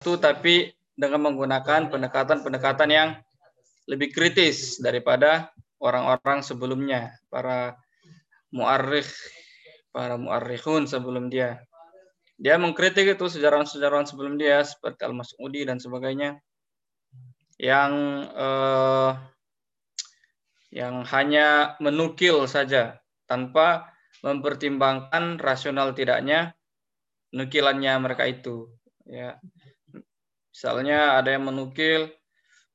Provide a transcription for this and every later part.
satu tapi dengan menggunakan pendekatan-pendekatan yang lebih kritis daripada orang-orang sebelumnya, para muarrikh, para muarrikhun sebelum dia. Dia mengkritik itu sejarawan-sejarawan sebelum dia seperti Al-Mas'udi dan sebagainya yang eh, yang hanya menukil saja tanpa mempertimbangkan rasional tidaknya nukilannya mereka itu ya misalnya ada yang menukil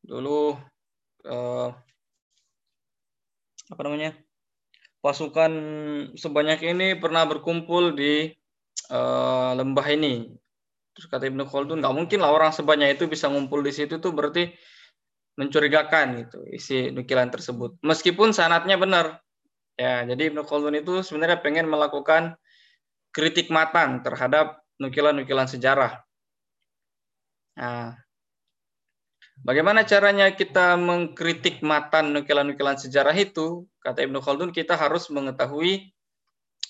dulu eh, apa namanya pasukan sebanyak ini pernah berkumpul di uh, lembah ini. Terus kata Ibnu Khaldun, nggak mungkin lah orang sebanyak itu bisa ngumpul di situ tuh berarti mencurigakan gitu isi nukilan tersebut. Meskipun sanatnya benar. Ya, jadi Ibnu Khaldun itu sebenarnya pengen melakukan kritik matang terhadap nukilan-nukilan sejarah. Nah, bagaimana caranya kita mengkritik matan nukilan-nukilan sejarah itu? Kata Ibnu Khaldun, kita harus mengetahui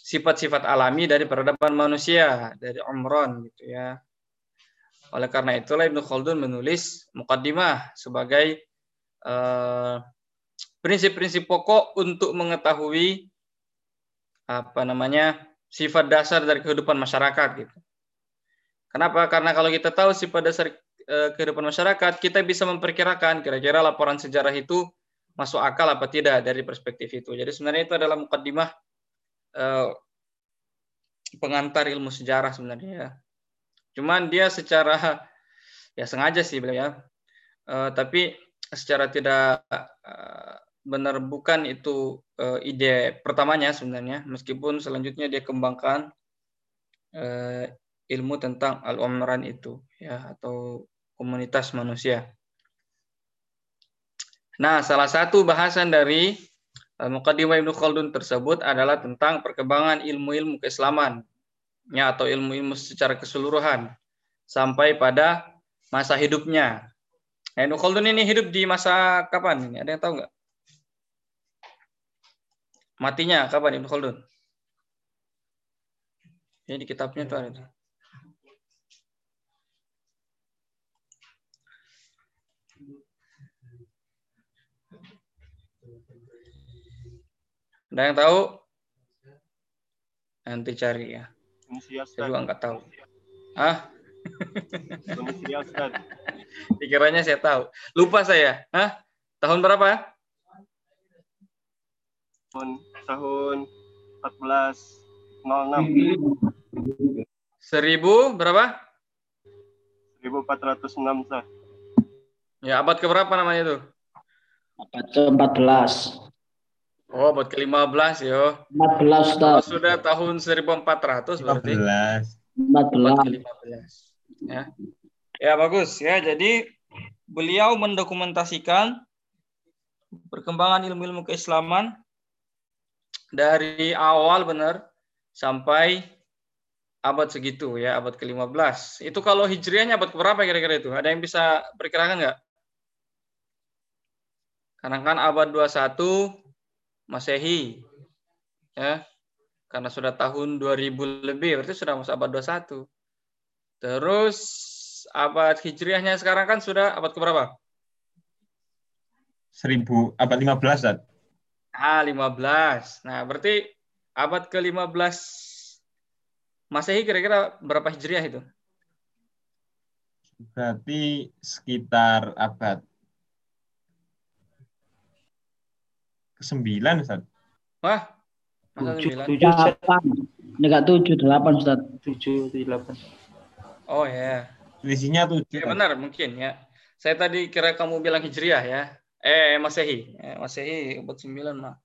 sifat-sifat alami dari peradaban manusia dari Umron gitu ya. Oleh karena itulah Ibnu Khaldun menulis mukaddimah sebagai eh, prinsip-prinsip pokok untuk mengetahui apa namanya sifat dasar dari kehidupan masyarakat gitu. Kenapa? Karena kalau kita tahu sifat dasar uh, kehidupan masyarakat, kita bisa memperkirakan kira-kira laporan sejarah itu masuk akal apa tidak dari perspektif itu. Jadi sebenarnya itu adalah mukaddimah uh, pengantar ilmu sejarah sebenarnya ya. Cuman dia secara ya sengaja sih beliau ya. Uh, tapi secara tidak benar bukan itu ide pertamanya sebenarnya meskipun selanjutnya dia kembangkan ilmu tentang al-umran itu ya atau komunitas manusia. Nah, salah satu bahasan dari Muqaddimah Ibnu Khaldun tersebut adalah tentang perkembangan ilmu-ilmu keislaman ya atau ilmu-ilmu secara keseluruhan sampai pada masa hidupnya. Nah, Ibnu Khaldun ini hidup di masa kapan ini? Ada yang tahu nggak? Matinya kapan Ibnu Khaldun? Ini di kitabnya tuh ada. Ada yang tahu? Nanti cari ya. Saya juga nggak tahu. Ah? Pikirannya saya tahu. Lupa saya. Hah? Tahun berapa? Tahun tahun 1406. Seribu berapa? 1406 Ustaz. Ya, abad ke berapa namanya itu? Abad ke-14. Oh, buat ke-15 yo. 14 Kalau sudah tahun 1400 berarti. 14. 14. Ya. Ya, bagus ya. Jadi beliau mendokumentasikan perkembangan ilmu-ilmu keislaman dari awal benar sampai abad segitu ya, abad ke-15. Itu kalau hijriahnya abad berapa kira-kira itu? Ada yang bisa perkirakan nggak? Karena kan abad 21 Masehi. Ya. Karena sudah tahun 2000 lebih, berarti sudah masuk abad 21. Terus abad Hijriahnya sekarang kan sudah abad keberapa? 1000 abad 15, Zat. Ah, 15. Nah, berarti abad ke-15 Masehi kira-kira berapa Hijriah itu? Berarti sekitar abad Sembilan, Ustaz. Wah. Tujuh, tujuh, delapan. Enggak tujuh, delapan, Ustaz. Tujuh, delapan. Oh ya. Selisihnya tujuh. Ya, benar, mungkin ya. Saya tadi kira kamu bilang Hijriah ya. Eh, Masehi. Eh, Masehi, abad sembilan mah.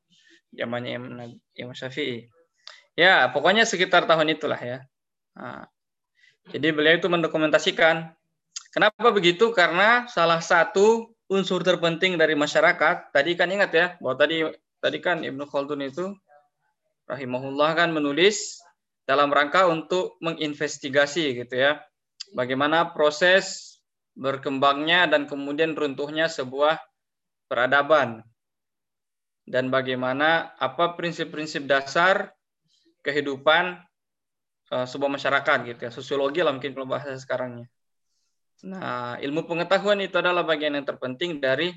Zamannya Imam Syafi'i. Ya, pokoknya sekitar tahun itulah ya. Nah, jadi beliau itu mendokumentasikan. Kenapa begitu? Karena salah satu unsur terpenting dari masyarakat tadi kan ingat ya bahwa tadi tadi kan Ibnu Khaldun itu rahimahullah kan menulis dalam rangka untuk menginvestigasi gitu ya bagaimana proses berkembangnya dan kemudian runtuhnya sebuah peradaban. Dan bagaimana apa prinsip-prinsip dasar kehidupan uh, sebuah masyarakat gitu ya sosiologi lah mungkin kalau bahasa sekarangnya Nah, ilmu pengetahuan itu adalah bagian yang terpenting dari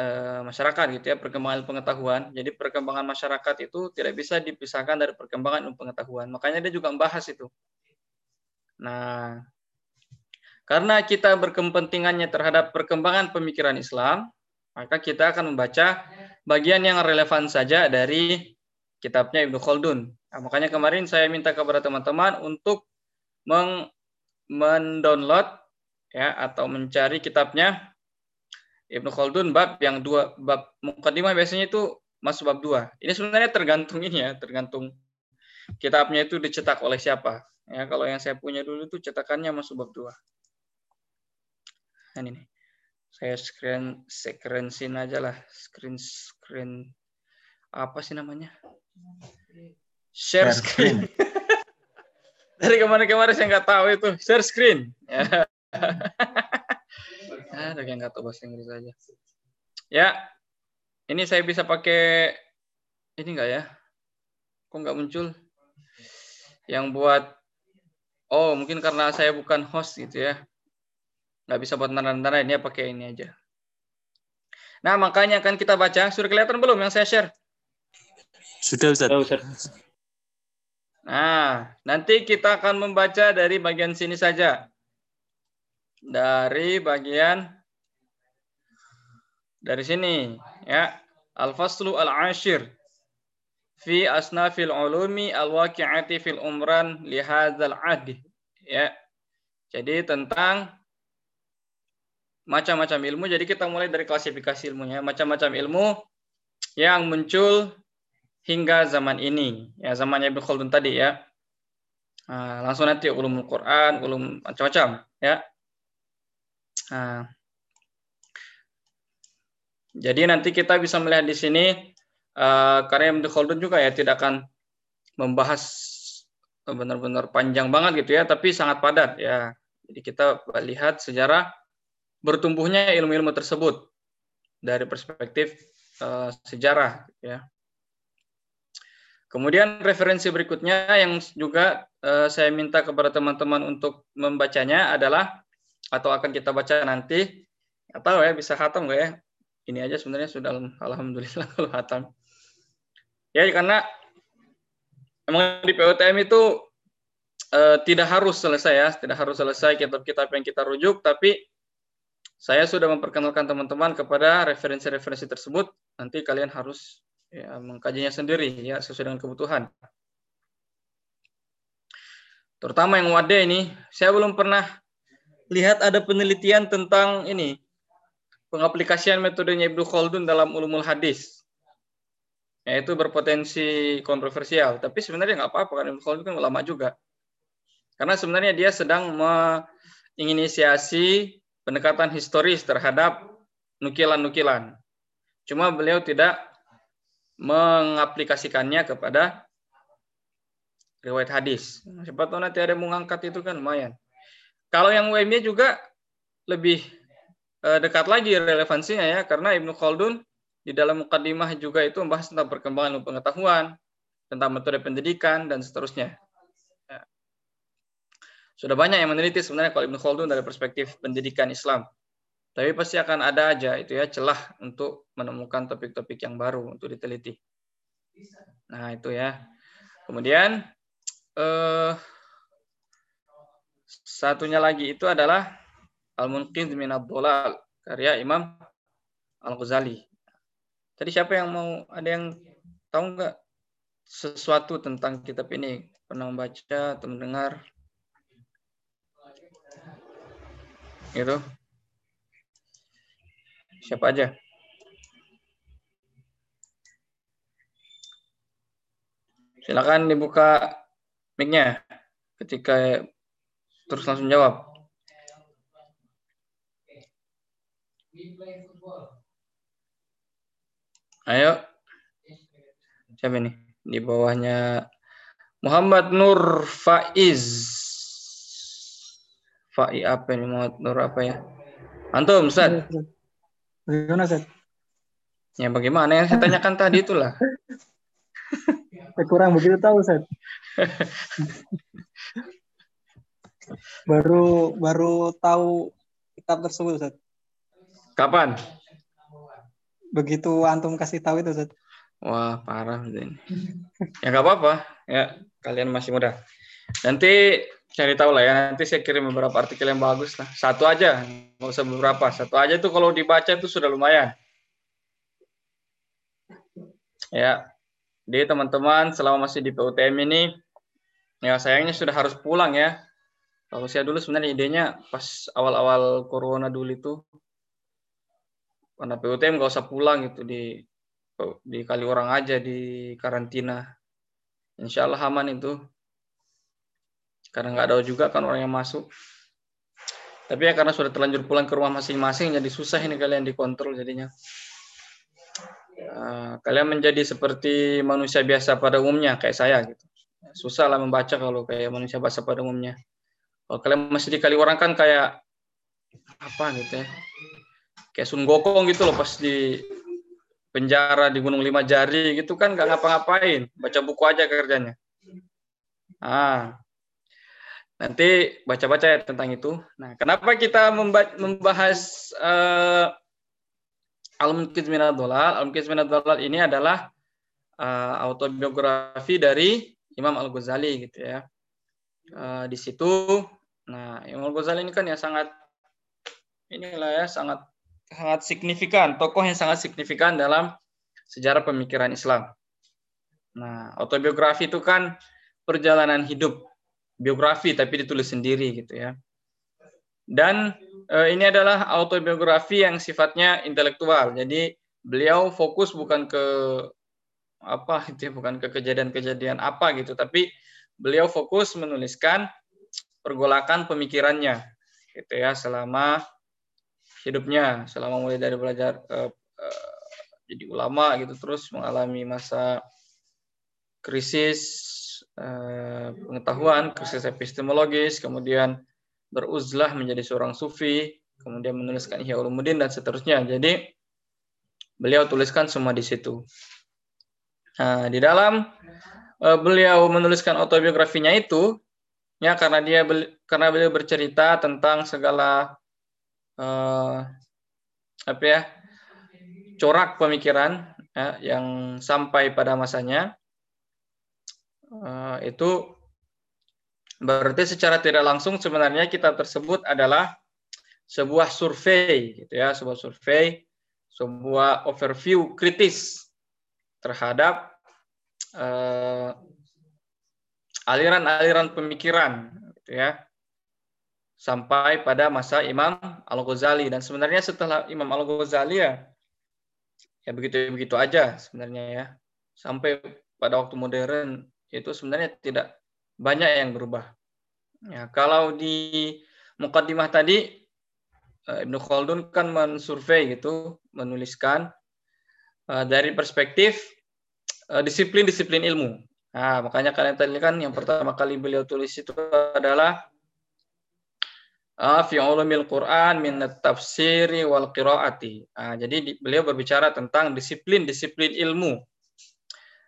uh, masyarakat gitu ya, perkembangan pengetahuan. Jadi perkembangan masyarakat itu tidak bisa dipisahkan dari perkembangan ilmu pengetahuan. Makanya dia juga membahas itu. Nah, karena kita berkepentingannya terhadap perkembangan pemikiran Islam, maka kita akan membaca bagian yang relevan saja dari kitabnya Ibnu Khaldun. Nah, makanya kemarin saya minta kepada teman-teman untuk meng mendownload ya atau mencari kitabnya Ibnu Khaldun bab yang dua bab mukadimah biasanya itu masuk bab dua. Ini sebenarnya tergantung ini ya, tergantung kitabnya itu dicetak oleh siapa. Ya, kalau yang saya punya dulu itu cetakannya masuk bab dua. Nah, ini saya screen screen aja lah, screen screen apa sih namanya? Share screen. Dari kemarin-kemarin saya nggak tahu itu share screen. Ya. Ada yang nggak tahu bahasa Inggris aja. Ya, ini saya bisa pakai ini nggak ya? Kok nggak muncul? Yang buat oh mungkin karena saya bukan host gitu ya. Nggak bisa buat tanda-tanda ini ya pakai ini aja. Nah makanya akan kita baca. Sudah kelihatan belum yang saya share? Sudah Ustaz. Sudah, Ustaz. Nah, nanti kita akan membaca dari bagian sini saja. Dari bagian dari sini ya. Al-faslu al-ashir fi asnafil ulumi al-waqi'ati fil umran li hadzal. Ya. Jadi tentang macam-macam ilmu. Jadi kita mulai dari klasifikasi ilmunya. Macam-macam ilmu yang muncul hingga zaman ini, ya zamannya Ibnu Khaldun tadi ya. Nah, langsung nanti ulum Quran, ulum macam-macam ya. Nah, jadi nanti kita bisa melihat di sini uh, karya Ibnu Khaldun juga ya tidak akan membahas benar-benar panjang banget gitu ya, tapi sangat padat ya. Jadi kita lihat sejarah bertumbuhnya ilmu-ilmu tersebut dari perspektif uh, sejarah ya. Kemudian referensi berikutnya yang juga uh, saya minta kepada teman-teman untuk membacanya adalah atau akan kita baca nanti atau ya bisa khatam nggak ya? Ini aja sebenarnya sudah alhamdulillah kalau khatam. Ya karena emang di POTM itu uh, tidak harus selesai ya, tidak harus selesai kitab-kitab yang kita rujuk, tapi saya sudah memperkenalkan teman-teman kepada referensi-referensi tersebut. Nanti kalian harus ya, mengkajinya sendiri ya sesuai dengan kebutuhan. Terutama yang wadah ini, saya belum pernah lihat ada penelitian tentang ini pengaplikasian metodenya Ibnu Khaldun dalam ulumul hadis. Yaitu berpotensi kontroversial, tapi sebenarnya nggak apa-apa kan Ibnu Khaldun kan ulama juga. Karena sebenarnya dia sedang menginisiasi pendekatan historis terhadap nukilan-nukilan. Cuma beliau tidak mengaplikasikannya kepada riwayat hadis. Siapa tahu nanti ada mengangkat itu kan lumayan. Kalau yang WMY juga lebih uh, dekat lagi relevansinya ya karena Ibnu Khaldun di dalam mukadimah juga itu membahas tentang perkembangan pengetahuan, tentang metode pendidikan dan seterusnya. Ya. Sudah banyak yang meneliti sebenarnya kalau Ibnu Khaldun dari perspektif pendidikan Islam. Tapi pasti akan ada aja itu ya celah untuk menemukan topik-topik yang baru untuk diteliti. Nah, itu ya. Kemudian eh, satunya lagi itu adalah Al-Munqidh min Dolal karya Imam Al-Ghazali. Tadi siapa yang mau ada yang tahu nggak sesuatu tentang kitab ini? Pernah membaca atau mendengar? Gitu. Siapa aja? Silakan dibuka mic-nya ketika terus langsung jawab. Ayo. Siapa ini? Di bawahnya Muhammad Nur Faiz. Faiz apa ini? Muhammad Nur apa ya? Antum, Ustaz. Bagaimana, Ustaz? Ya bagaimana yang saya tanyakan tadi itulah. saya kurang begitu tahu, Ustaz. Baru baru tahu kitab tersebut Ustaz. Kapan? Begitu antum kasih tahu itu Ustaz. Wah, parah ini. Ya nggak apa-apa. Ya, kalian masih muda. Nanti cari tahu lah ya. Nanti saya kirim beberapa artikel yang bagus lah. Satu aja, nggak usah beberapa. Satu aja itu kalau dibaca itu sudah lumayan. Ya, jadi teman-teman selama masih di PUTM ini, ya sayangnya sudah harus pulang ya. Kalau saya dulu sebenarnya idenya pas awal-awal corona dulu itu, karena PUTM nggak usah pulang gitu di di kali orang aja di karantina. Insya Allah aman itu. Karena nggak ada juga kan orang yang masuk. Tapi ya karena sudah terlanjur pulang ke rumah masing-masing, jadi susah ini kalian dikontrol jadinya. Uh, kalian menjadi seperti manusia biasa pada umumnya kayak saya gitu. Susah lah membaca kalau kayak manusia biasa pada umumnya. Kalau kalian masih di kali orang kan kayak apa gitu ya. Kayak Sun Gokong gitu loh pas di penjara di Gunung Lima Jari gitu kan nggak ngapa-ngapain, baca buku aja kerjanya. Ah, nanti baca-baca ya tentang itu. Nah, kenapa kita membahas uh, Al-Munqiz Minad Dolal? Al-Munqiz Minad ini adalah uh, autobiografi dari Imam Al-Ghazali gitu ya. Uh, di situ, nah Imam Al-Ghazali ini kan ya sangat inilah ya sangat sangat signifikan, tokoh yang sangat signifikan dalam sejarah pemikiran Islam. Nah, autobiografi itu kan perjalanan hidup, biografi tapi ditulis sendiri gitu ya. Dan e, ini adalah autobiografi yang sifatnya intelektual. Jadi beliau fokus bukan ke apa itu ya, bukan ke kejadian-kejadian apa gitu, tapi beliau fokus menuliskan pergolakan pemikirannya gitu ya selama hidupnya selama mulai dari belajar uh, uh, jadi ulama gitu terus mengalami masa krisis pengetahuan, krisis epistemologis, kemudian beruzlah menjadi seorang sufi, kemudian menuliskan Ihya Ulumuddin dan seterusnya. Jadi beliau tuliskan semua di situ. Nah, di dalam uh, beliau menuliskan autobiografinya itu ya karena dia karena beliau bercerita tentang segala uh, apa ya corak pemikiran ya, yang sampai pada masanya uh, itu berarti secara tidak langsung sebenarnya kitab tersebut adalah sebuah survei gitu ya sebuah survei sebuah overview kritis terhadap uh, aliran-aliran pemikiran gitu ya sampai pada masa Imam Al-Ghazali dan sebenarnya setelah Imam Al-Ghazali ya ya begitu-begitu aja sebenarnya ya. Sampai pada waktu modern itu sebenarnya tidak banyak yang berubah. Ya, kalau di mukaddimah tadi eh, Ibnu Khaldun kan mensurvei gitu, menuliskan uh, dari perspektif uh, disiplin-disiplin ilmu. Nah, makanya kalian tadi kan yang pertama kali beliau tulis itu adalah fi ulumil Quran min tafsiri wal qiraati. Nah, jadi beliau berbicara tentang disiplin-disiplin ilmu.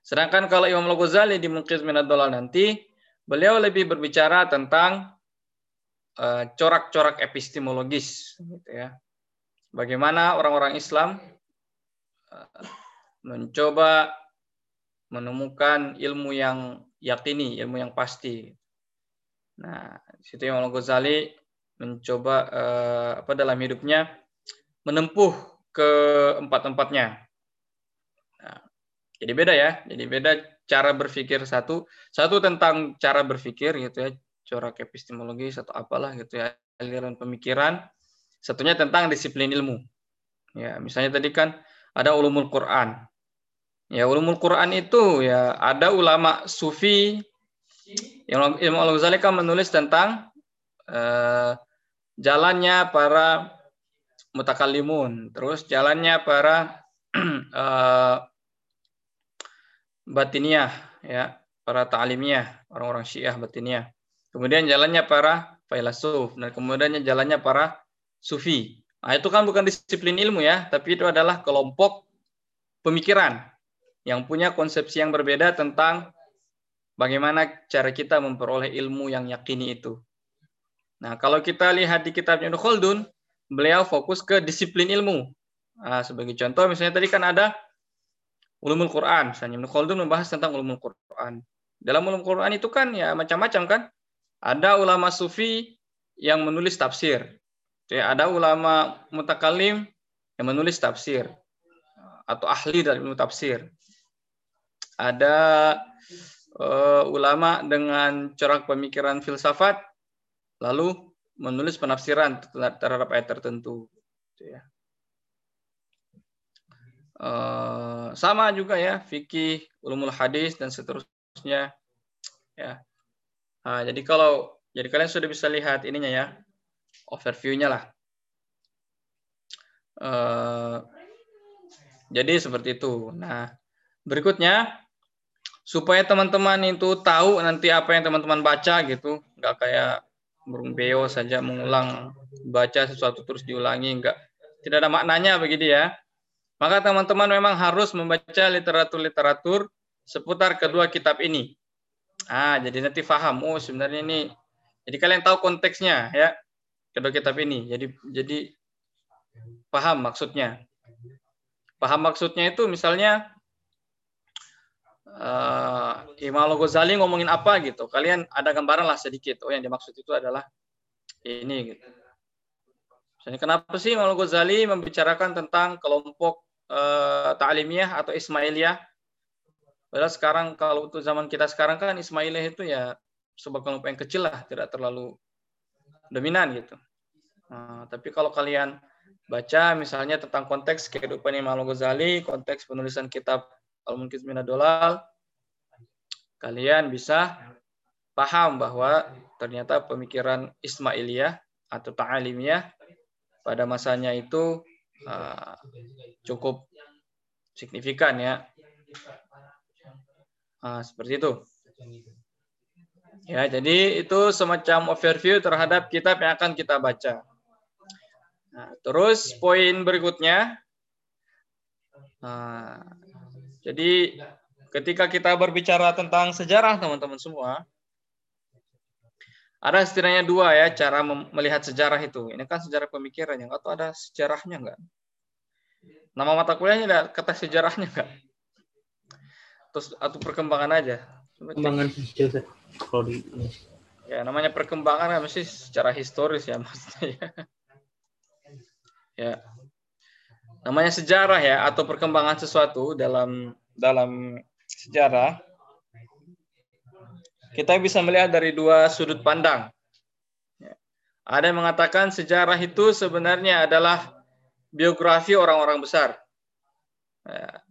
Sedangkan kalau Imam Al-Ghazali di Muqiz Minad nanti, beliau lebih berbicara tentang corak-corak uh, epistemologis gitu ya. Bagaimana orang-orang Islam uh, mencoba menemukan ilmu yang yakini, ilmu yang pasti. Nah, situ Imam Al-Ghazali mencoba uh, apa dalam hidupnya menempuh ke empat-empatnya. Jadi beda ya, jadi beda cara berpikir satu, satu tentang cara berpikir gitu ya, corak epistemologi atau apalah gitu ya, aliran pemikiran. Satunya tentang disiplin ilmu. Ya, misalnya tadi kan ada ulumul Quran. Ya, ulumul Quran itu ya ada ulama sufi yang Imam Al-Ghazali kan menulis tentang uh, jalannya para mutakalimun, terus jalannya para uh, batiniah, ya, para ta'limiyah, orang-orang syiah batiniah. Kemudian jalannya para filosof, dan kemudian jalannya para sufi. Nah, itu kan bukan disiplin ilmu ya, tapi itu adalah kelompok pemikiran yang punya konsepsi yang berbeda tentang bagaimana cara kita memperoleh ilmu yang yakini itu. Nah, kalau kita lihat di kitabnya Ibnu Khaldun, beliau fokus ke disiplin ilmu. Nah, sebagai contoh, misalnya tadi kan ada ulumul Quran. Misalnya Ibnu Khaldun membahas tentang ulumul Quran. Dalam ulumul Quran itu kan ya macam-macam kan. Ada ulama sufi yang menulis tafsir. Ya, ada ulama mutakalim yang menulis tafsir atau ahli dari ilmu tafsir. Ada uh, ulama dengan corak pemikiran filsafat lalu menulis penafsiran terhadap ayat tertentu. Gitu ya. Uh, sama juga ya fikih, ulumul hadis dan seterusnya. Ya. Nah, jadi kalau jadi kalian sudah bisa lihat ininya ya, overview-nya lah. Uh, jadi seperti itu. Nah, berikutnya supaya teman-teman itu tahu nanti apa yang teman-teman baca gitu, nggak kayak burung beo saja mengulang baca sesuatu terus diulangi, nggak tidak ada maknanya begitu ya. Maka teman-teman memang harus membaca literatur-literatur seputar kedua kitab ini. Ah, jadi nanti paham. Oh, sebenarnya ini. Jadi kalian tahu konteksnya ya kedua kitab ini. Jadi jadi paham maksudnya. Paham maksudnya itu misalnya uh, Imam Al-Ghazali ngomongin apa gitu. Kalian ada gambaran lah sedikit. Oh yang dimaksud itu adalah ini gitu. Misalnya kenapa sih Imam Al-Ghazali membicarakan tentang kelompok uh, atau Ismailiyah? Padahal sekarang kalau untuk zaman kita sekarang kan Ismailiyah itu ya sebuah kelompok yang kecil lah, tidak terlalu dominan gitu. Nah, tapi kalau kalian baca misalnya tentang konteks kehidupan Imam Al-Ghazali, konteks penulisan kitab Al-Munkiz Dolal, kalian bisa paham bahwa ternyata pemikiran Ismailiyah atau Ta'alimiyah pada masanya itu uh, cukup signifikan ya. Uh, seperti itu. Ya, jadi itu semacam overview terhadap kitab yang akan kita baca. Nah, terus poin berikutnya, nah, jadi ketika kita berbicara tentang sejarah teman-teman semua, ada setidaknya dua ya cara melihat sejarah itu. Ini kan sejarah pemikiran yang atau ada sejarahnya enggak? Nama mata kuliahnya ada kata sejarahnya enggak? Terus atau perkembangan aja? Perkembangan saja. Ya namanya perkembangan kan mesti secara historis ya maksudnya. Ya ya namanya sejarah ya atau perkembangan sesuatu dalam dalam sejarah kita bisa melihat dari dua sudut pandang. Ada yang mengatakan sejarah itu sebenarnya adalah biografi orang-orang besar. Ya.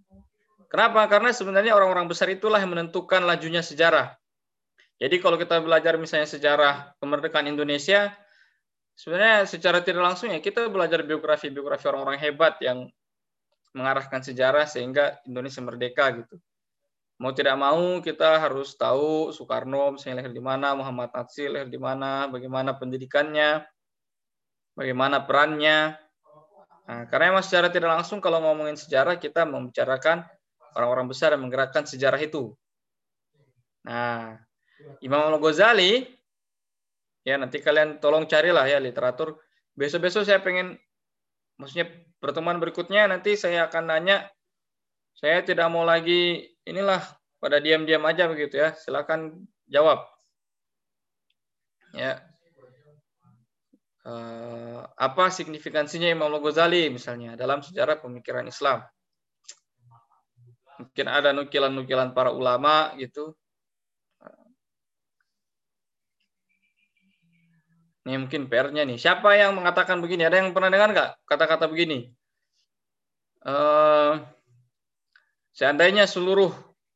Kenapa? Karena sebenarnya orang-orang besar itulah yang menentukan lajunya sejarah. Jadi kalau kita belajar misalnya sejarah kemerdekaan Indonesia, sebenarnya secara tidak langsung ya kita belajar biografi-biografi orang-orang hebat yang mengarahkan sejarah sehingga Indonesia merdeka gitu. Mau tidak mau kita harus tahu Soekarno misalnya lahir di mana, Muhammad Natsir lahir di mana, bagaimana pendidikannya, bagaimana perannya. Nah, karena emang secara tidak langsung kalau ngomongin sejarah kita membicarakan orang-orang besar yang menggerakkan sejarah itu. Nah, Imam Al-Ghazali Ya, nanti kalian tolong carilah ya literatur. Besok-besok saya pengen, maksudnya pertemuan berikutnya nanti saya akan nanya. Saya tidak mau lagi inilah pada diam-diam aja begitu ya. Silakan jawab. Ya. Uh, apa signifikansinya Imam Al-Ghazali misalnya dalam sejarah pemikiran Islam? Mungkin ada nukilan-nukilan para ulama gitu Ini mungkin PR-nya nih. Siapa yang mengatakan begini? Ada yang pernah dengar nggak kata-kata begini? Uh, seandainya seluruh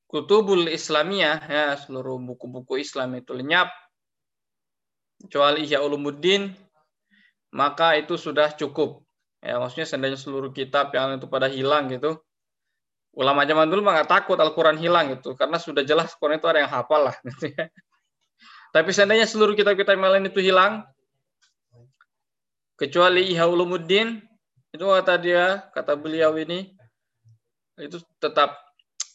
kutubul Islamiyah, ya, seluruh buku-buku Islam itu lenyap, kecuali Ihya Ulumuddin, maka itu sudah cukup. Ya, maksudnya seandainya seluruh kitab yang itu pada hilang gitu, ulama zaman dulu nggak takut Al-Quran hilang gitu, karena sudah jelas Quran itu ada yang hafal lah. Gitu ya. Tapi seandainya seluruh kitab-kitab yang lain itu hilang, kecuali Ihya Ulumuddin itu kata dia kata beliau ini itu tetap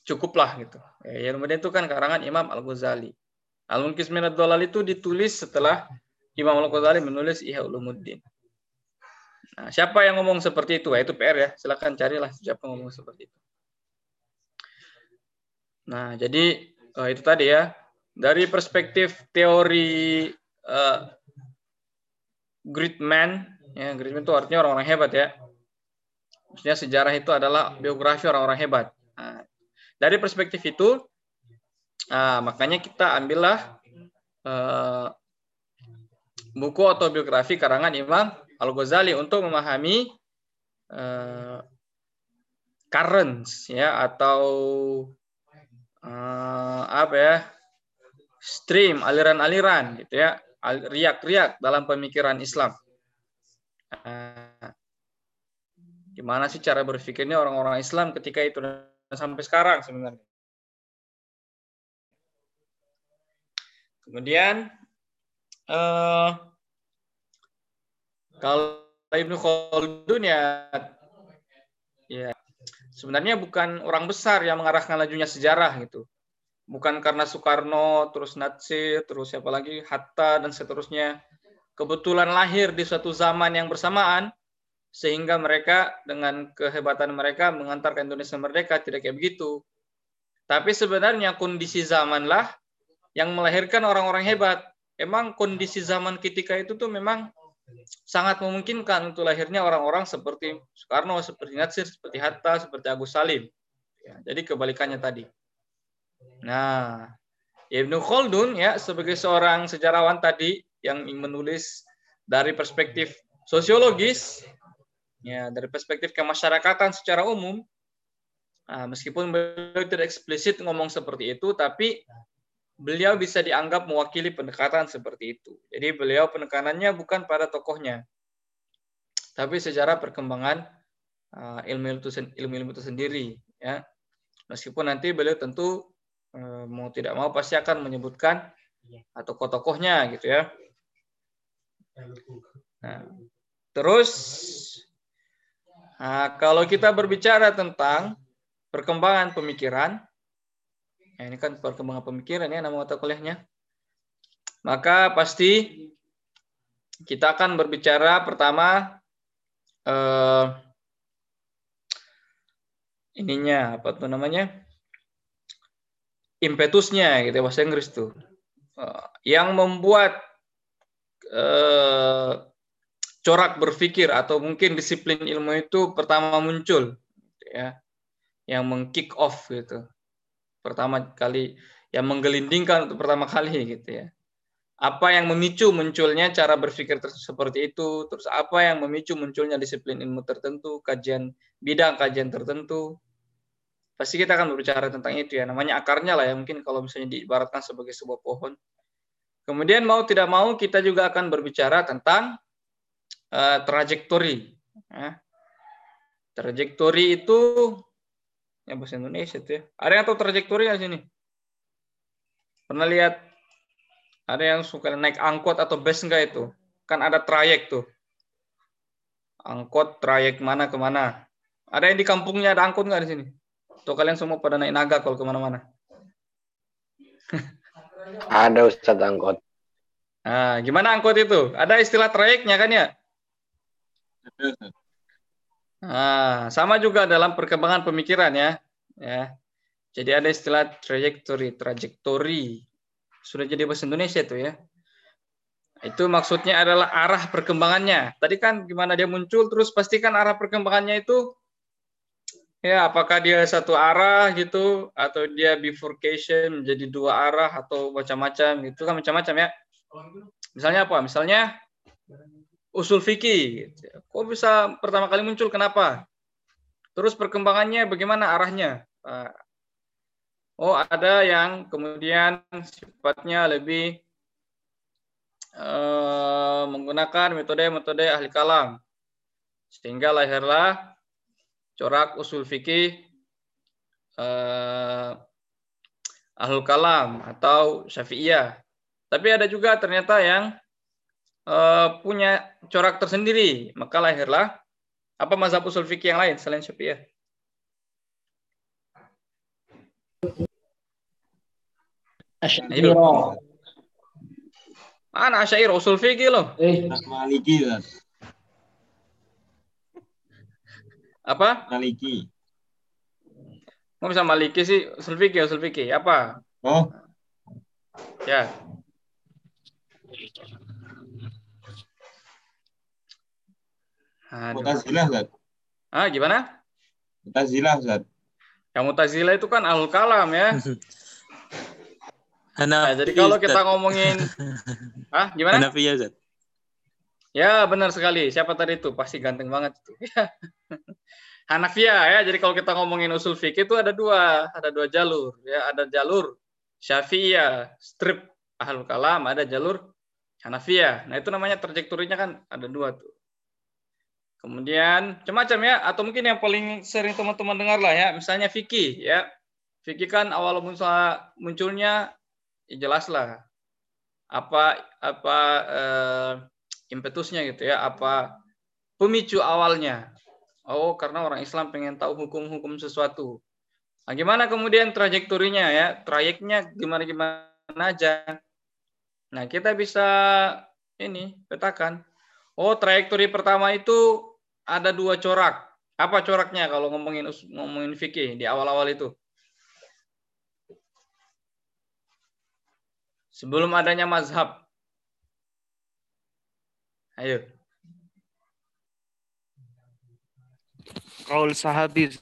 cukuplah gitu. Ya, kemudian itu kan karangan Imam Al Ghazali. Al Munqis Minad Dolal itu ditulis setelah Imam Al-Ghazali menulis Ihya Ulumuddin. Nah, siapa yang ngomong seperti itu? Nah, itu PR ya. Silakan carilah siapa yang ngomong seperti itu. Nah, jadi uh, itu tadi ya. Dari perspektif teori uh, great man, ya great man itu artinya orang-orang hebat ya. Maksudnya sejarah itu adalah biografi orang-orang hebat. Nah, dari perspektif itu, uh, makanya kita ambillah uh, buku autobiografi karangan Imam Al-Ghazali untuk memahami uh, currents ya atau uh, apa ya stream aliran-aliran gitu ya riak-riak dalam pemikiran Islam. Uh, gimana sih cara berpikirnya orang-orang Islam ketika itu sampai sekarang sebenarnya. Kemudian uh, kalau Ibnu Khaldun ya ya sebenarnya bukan orang besar yang mengarahkan lajunya sejarah gitu. Bukan karena Soekarno, terus Natsir, terus siapa lagi, Hatta dan seterusnya. Kebetulan lahir di suatu zaman yang bersamaan sehingga mereka dengan kehebatan mereka mengantarkan Indonesia merdeka tidak kayak begitu. Tapi sebenarnya kondisi zaman lah yang melahirkan orang-orang hebat emang kondisi zaman ketika itu tuh memang sangat memungkinkan untuk lahirnya orang-orang seperti Soekarno, seperti Natsir, seperti Hatta, seperti Agus Salim. Ya, jadi kebalikannya tadi. Nah, Ibnu Khaldun ya sebagai seorang sejarawan tadi yang menulis dari perspektif sosiologis, ya dari perspektif kemasyarakatan secara umum, nah, meskipun beliau tidak eksplisit ngomong seperti itu, tapi beliau bisa dianggap mewakili pendekatan seperti itu. Jadi beliau penekanannya bukan pada tokohnya, tapi sejarah perkembangan uh, ilmu itu ilmu itu sendiri. Ya, meskipun nanti beliau tentu uh, mau tidak mau pasti akan menyebutkan atau tokoh-tokohnya gitu ya. Nah, terus nah, kalau kita berbicara tentang perkembangan pemikiran, Ya, ini kan perkembangan pemikiran ya nama mata kuliahnya. Maka pasti kita akan berbicara pertama eh, ininya apa tuh namanya impetusnya gitu ya, bahasa Inggris tuh uh, yang membuat eh, corak berpikir atau mungkin disiplin ilmu itu pertama muncul gitu ya yang mengkick off gitu pertama kali yang menggelindingkan untuk pertama kali gitu ya. Apa yang memicu munculnya cara berpikir seperti itu, terus apa yang memicu munculnya disiplin ilmu tertentu, kajian bidang kajian tertentu. Pasti kita akan berbicara tentang itu ya. Namanya akarnya lah ya, mungkin kalau misalnya diibaratkan sebagai sebuah pohon. Kemudian mau tidak mau kita juga akan berbicara tentang uh, trajektori. Ya. Trajektori itu Ya bahasa Indonesia tuh ya. Ada yang tahu trajektori di sini? Pernah lihat ada yang suka naik angkot atau bus enggak itu? Kan ada trayek tuh. Angkot trayek mana ke mana. Ada yang di kampungnya ada angkot enggak di sini? Tuh kalian semua pada naik naga kalau ke mana-mana. ada Ustadz angkot. Nah, gimana angkot itu? Ada istilah trayeknya kan ya? Nah, sama juga dalam perkembangan pemikiran ya. Ya. Jadi ada istilah trajectory, trajektori. Sudah jadi bahasa Indonesia itu ya. Itu maksudnya adalah arah perkembangannya. Tadi kan gimana dia muncul terus pastikan arah perkembangannya itu ya apakah dia satu arah gitu atau dia bifurcation menjadi dua arah atau macam-macam gitu kan macam-macam ya. Misalnya apa? Misalnya usul fikih. Kok bisa pertama kali muncul? Kenapa? Terus perkembangannya bagaimana arahnya? Oh, ada yang kemudian sifatnya lebih uh, menggunakan metode-metode ahli kalam. Sehingga lahirlah corak usul fikih ahlul kalam atau syafi'iyah. Tapi ada juga ternyata yang uh, punya corak tersendiri, maka lahirlah apa mazhab usul fikih yang lain selain Syafi'iyah? Mana Asyair usul fikih loh. Eh, Maliki, Ustaz. Apa? Maliki. Mau bisa maliki sih usul fikih, usul fikih. Apa? Oh, Ya. Mutazilah, Ustaz. Ah, gimana? Mutazilah, Ustaz. Yang Mutazilah itu kan ahlul kalam ya. Nah, Hanafi. jadi kalau kita ngomongin ah gimana? Hanafi ya, Ustaz. Ya, benar sekali. Siapa tadi itu? Pasti ganteng banget itu. Hanafiyah ya. Jadi kalau kita ngomongin usul fikih itu ada dua, ada dua jalur ya. Ada jalur Syafi'iyah, strip ahlul kalam, ada jalur Hanafiyah. Nah, itu namanya trajektorinya kan ada dua tuh. Kemudian macam-macam ya, atau mungkin yang paling sering teman-teman dengar lah ya, misalnya fikih ya. Fikih kan awal muncul- munculnya ya jelas lah apa apa eh, impetusnya gitu ya, apa pemicu awalnya. Oh, karena orang Islam pengen tahu hukum-hukum sesuatu. Nah, gimana kemudian trajektorinya ya, trayeknya gimana-gimana aja. Nah, kita bisa ini petakan. Oh, trajektori pertama itu ada dua corak. Apa coraknya kalau ngomongin ngomongin fikih di awal-awal itu? Sebelum adanya mazhab. Ayo. Kaul sahabi.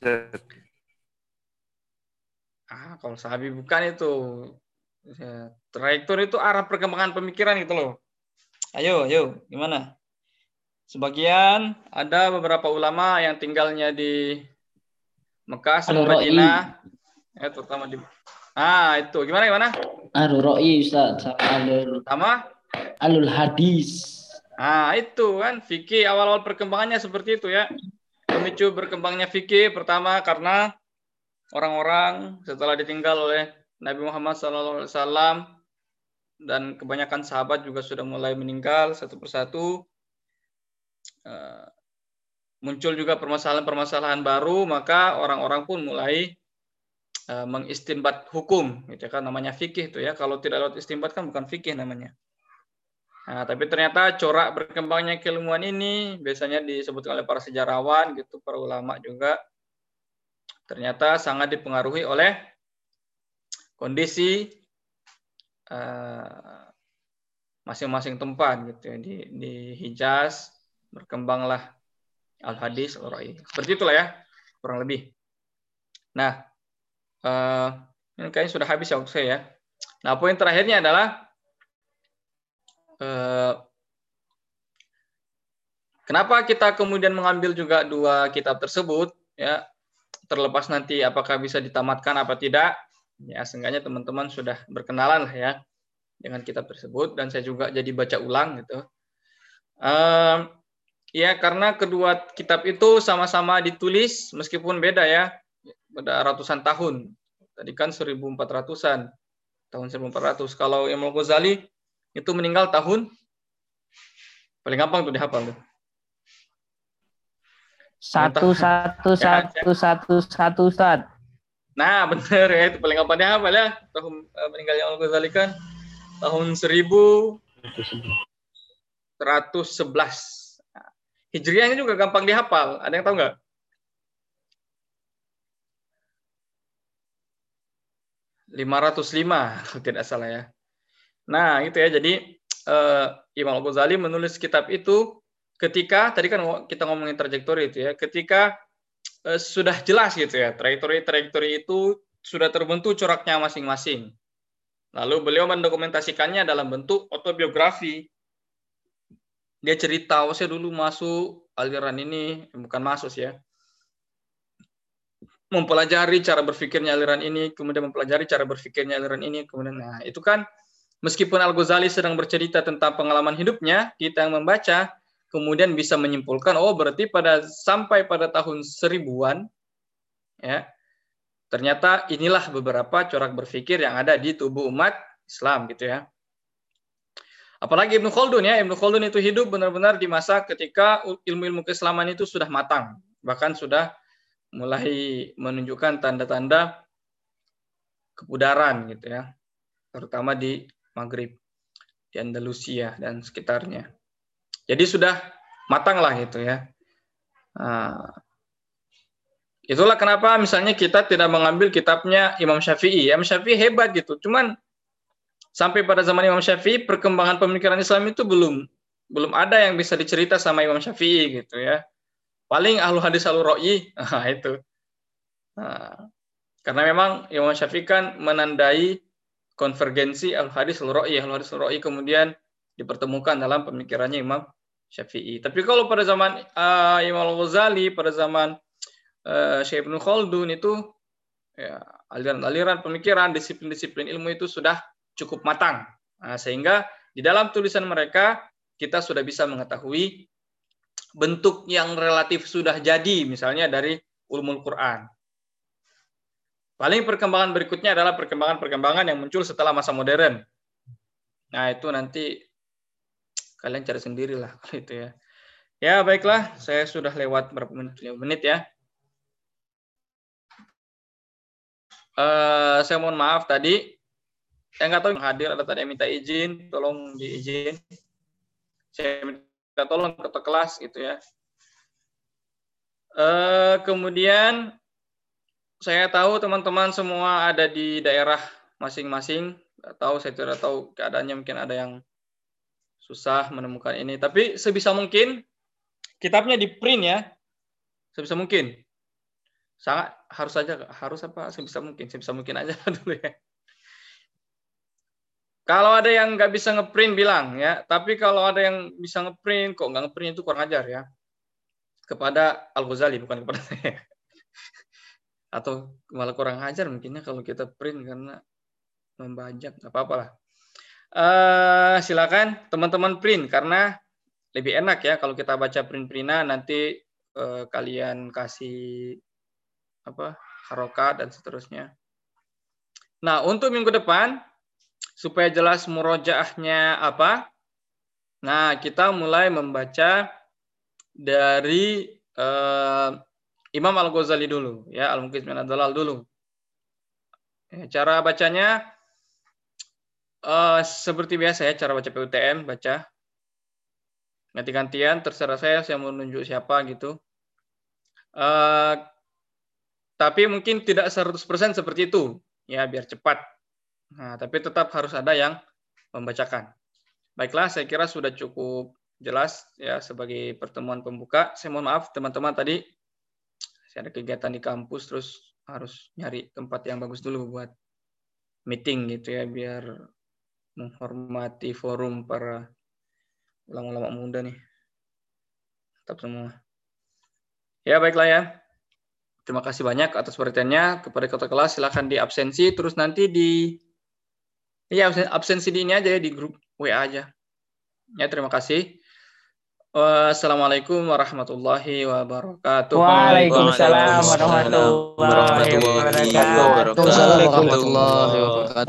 Ah, kalau sahabi bukan itu. Ya, trajektor itu arah perkembangan pemikiran gitu loh. Ayo, ayo, gimana? Sebagian ada beberapa ulama yang tinggalnya di Mekah. Madinah. Ya, terutama di Ah, itu gimana gimana? Alul Ra'i Ustaz, sama alul, Sama? alul hadis. Ah, itu kan fikih awal-awal perkembangannya seperti itu ya. Pemicu berkembangnya fikih pertama karena orang-orang setelah ditinggal oleh Nabi Muhammad SAW dan kebanyakan sahabat juga sudah mulai meninggal satu persatu. Eh, muncul juga permasalahan-permasalahan baru, maka orang-orang pun mulai eh, mengistinbat hukum, gitu kan namanya fikih itu ya. Kalau tidak lewat istinbat kan bukan fikih namanya. Nah, tapi ternyata corak berkembangnya keilmuan ini biasanya disebutkan oleh para sejarawan gitu, para ulama juga ternyata sangat dipengaruhi oleh kondisi eh, masing-masing tempat gitu ya. Di, di Hijaz berkembanglah al-hadis al-ra'i. Seperti itulah ya, kurang lebih. Nah, eh, ini kayaknya sudah habis ya waktu saya ya. Nah, poin terakhirnya adalah eh, kenapa kita kemudian mengambil juga dua kitab tersebut ya terlepas nanti apakah bisa ditamatkan apa tidak ya seenggaknya teman-teman sudah berkenalan lah ya dengan kitab tersebut dan saya juga jadi baca ulang gitu Em, ya karena kedua kitab itu sama-sama ditulis meskipun beda ya beda ratusan tahun tadi kan 1400-an tahun 1400 kalau Imam Ghazali itu meninggal tahun paling gampang tuh dihafal tuh Satu satu Ya, satu satu satu Ustaz. Nah, benar ya itu paling gampang dihafal ya. Tahun eh, meninggalnya Al Ghazali kan tahun 1111. Nah, Hijriahnya juga gampang dihafal. Ada yang tahu nggak? lima ratus lima kalau tidak salah ya. Nah, itu ya. Jadi eh, Imam Al Ghazali menulis kitab itu ketika tadi kan kita ngomongin trajektori itu ya. Ketika eh, sudah jelas gitu ya trajektori-trajektori itu sudah terbentuk coraknya masing-masing. Lalu beliau mendokumentasikannya dalam bentuk autobiografi. Dia cerita, saya dulu masuk aliran ini, bukan masuk ya. Mempelajari cara berpikirnya aliran ini, kemudian mempelajari cara berpikirnya aliran ini, kemudian nah itu kan meskipun Al Ghazali sedang bercerita tentang pengalaman hidupnya, kita yang membaca kemudian bisa menyimpulkan oh berarti pada sampai pada tahun seribuan ya ternyata inilah beberapa corak berpikir yang ada di tubuh umat Islam gitu ya apalagi Ibnu Khaldun ya Ibnu Khaldun itu hidup benar-benar di masa ketika ilmu-ilmu keislaman itu sudah matang bahkan sudah mulai menunjukkan tanda-tanda kepudaran gitu ya terutama di Maghrib di Andalusia dan sekitarnya. Jadi sudah matang lah gitu ya. Nah, itulah kenapa misalnya kita tidak mengambil kitabnya Imam Syafi'i. Imam Syafi'i hebat gitu. Cuman sampai pada zaman Imam Syafi'i perkembangan pemikiran Islam itu belum belum ada yang bisa dicerita sama Imam Syafi'i gitu ya. Paling ahlu hadis ahlu ro'i, nah, itu. Nah, karena memang Imam Syafi'i kan menandai konvergensi al hadis al ro'i al hadis al ro'i kemudian dipertemukan dalam pemikirannya Imam Syafi'i. Tapi kalau pada zaman uh, Imam Al Ghazali, pada zaman uh, Syekh Ibnu Khaldun itu ya, aliran-aliran pemikiran, disiplin-disiplin ilmu itu sudah cukup matang. Nah, sehingga di dalam tulisan mereka kita sudah bisa mengetahui bentuk yang relatif sudah jadi, misalnya dari ulumul Quran. Paling perkembangan berikutnya adalah perkembangan-perkembangan yang muncul setelah masa modern. Nah, itu nanti kalian cari sendiri lah kalau itu ya. Ya, baiklah. Saya sudah lewat berapa menit? 5 menit ya. Uh, saya mohon maaf tadi. Saya nggak tahu yang hadir ada tadi yang minta izin, tolong diizin. Saya minta tolong ke kelas gitu ya. Uh, kemudian saya tahu teman-teman semua ada di daerah masing-masing. Tahu saya tidak tahu keadaannya mungkin ada yang susah menemukan ini. Tapi sebisa mungkin kitabnya di print ya. Sebisa mungkin. Sangat harus saja harus apa sebisa mungkin sebisa mungkin aja dulu ya. Kalau ada yang nggak bisa ngeprint bilang ya, tapi kalau ada yang bisa ngeprint kok nggak ngeprint itu kurang ajar ya. Kepada Al Ghazali bukan kepada saya atau malah kurang ajar mungkinnya kalau kita print karena membajak nggak apa-apa lah. Uh, silakan teman-teman print karena lebih enak ya kalau kita baca print-printan nanti uh, kalian kasih apa harokat dan seterusnya. Nah untuk minggu depan supaya jelas murojaahnya apa, nah kita mulai membaca dari uh, Imam Al-Ghazali dulu, ya Al-Muqis min Dalal dulu. Ya, cara bacanya uh, seperti biasa ya, cara baca PUTM, baca ganti-gantian, terserah saya, saya mau nunjuk siapa gitu. Uh, tapi mungkin tidak 100% seperti itu, ya biar cepat. Nah, tapi tetap harus ada yang membacakan. Baiklah, saya kira sudah cukup jelas ya sebagai pertemuan pembuka. Saya mohon maaf teman-teman tadi saya ada kegiatan di kampus terus harus nyari tempat yang bagus dulu buat meeting gitu ya biar menghormati forum para ulama-ulama muda nih. Tetap semua. Ya baiklah ya. Terima kasih banyak atas perhatiannya kepada kota kelas. Silahkan di absensi terus nanti di ya absensi di ini aja ya di grup WA aja. Ya terima kasih. Wassalamualaikum warahmatullahi wabarakatuh. Waalaikumsalam warahmatullahi wabarakatuh. warahmatullahi wabarakatuh.